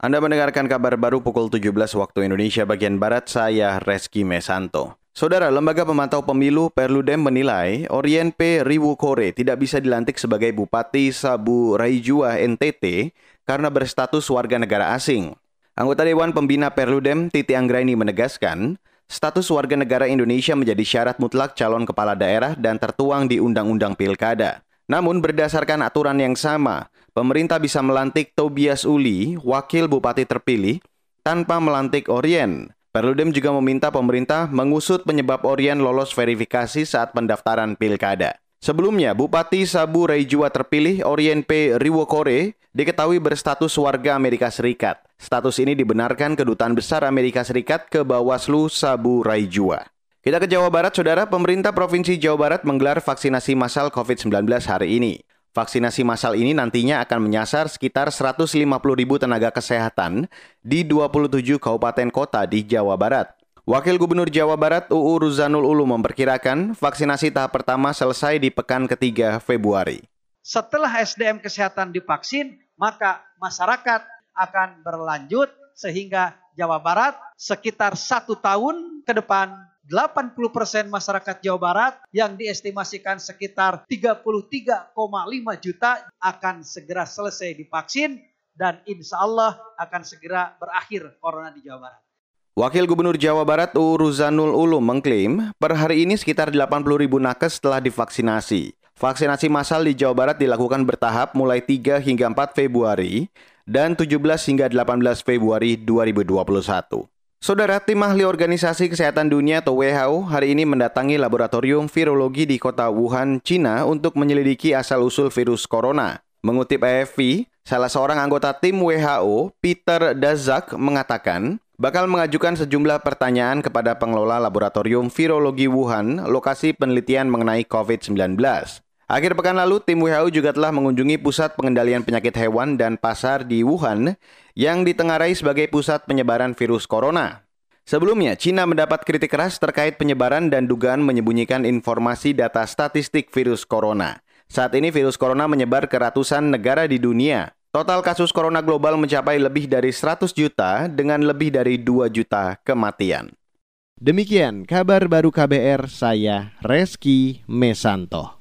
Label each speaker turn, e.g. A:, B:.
A: Anda mendengarkan kabar baru pukul 17 waktu Indonesia bagian Barat, saya Reski Mesanto. Saudara, Lembaga Pemantau Pemilu Perludem menilai Orien P. Riwukore tidak bisa dilantik sebagai Bupati Sabu Raijua NTT karena berstatus warga negara asing. Anggota Dewan Pembina Perludem Titi Anggraini menegaskan, status warga negara Indonesia menjadi syarat mutlak calon kepala daerah dan tertuang di Undang-Undang Pilkada. Namun berdasarkan aturan yang sama, pemerintah bisa melantik Tobias Uli, wakil bupati terpilih, tanpa melantik Orien. Perludem juga meminta pemerintah mengusut penyebab Orien lolos verifikasi saat pendaftaran pilkada. Sebelumnya, Bupati Sabu Raijua terpilih Orien P. Riwokore diketahui berstatus warga Amerika Serikat. Status ini dibenarkan Kedutaan Besar Amerika Serikat ke Bawaslu Sabu Raijua. Kita ke Jawa Barat, Saudara. Pemerintah Provinsi Jawa Barat menggelar vaksinasi massal COVID-19 hari ini. Vaksinasi massal ini nantinya akan menyasar sekitar 150 ribu tenaga kesehatan di 27 kabupaten kota di Jawa Barat. Wakil Gubernur Jawa Barat UU Ruzanul Ulu memperkirakan vaksinasi tahap pertama selesai di pekan ketiga Februari.
B: Setelah SDM kesehatan divaksin, maka masyarakat akan berlanjut sehingga Jawa Barat sekitar satu tahun ke depan 80% masyarakat Jawa Barat yang diestimasikan sekitar 33,5 juta akan segera selesai divaksin dan insya Allah akan segera berakhir corona di Jawa Barat.
A: Wakil Gubernur Jawa Barat Uruzanul Ulum mengklaim per hari ini sekitar 80 ribu nakes telah divaksinasi. Vaksinasi massal di Jawa Barat dilakukan bertahap mulai 3 hingga 4 Februari dan 17 hingga 18 Februari 2021. Saudara tim ahli Organisasi Kesehatan Dunia atau WHO hari ini mendatangi laboratorium virologi di kota Wuhan, Cina untuk menyelidiki asal-usul virus corona. Mengutip AFP, salah seorang anggota tim WHO, Peter Daszak, mengatakan bakal mengajukan sejumlah pertanyaan kepada pengelola laboratorium virologi Wuhan, lokasi penelitian mengenai COVID-19. Akhir pekan lalu, tim WHO juga telah mengunjungi pusat pengendalian penyakit hewan dan pasar di Wuhan yang ditengarai sebagai pusat penyebaran virus corona. Sebelumnya, Cina mendapat kritik keras terkait penyebaran dan dugaan menyembunyikan informasi data statistik virus corona. Saat ini virus corona menyebar ke ratusan negara di dunia. Total kasus corona global mencapai lebih dari 100 juta dengan lebih dari 2 juta kematian.
C: Demikian kabar baru KBR saya Reski Mesanto.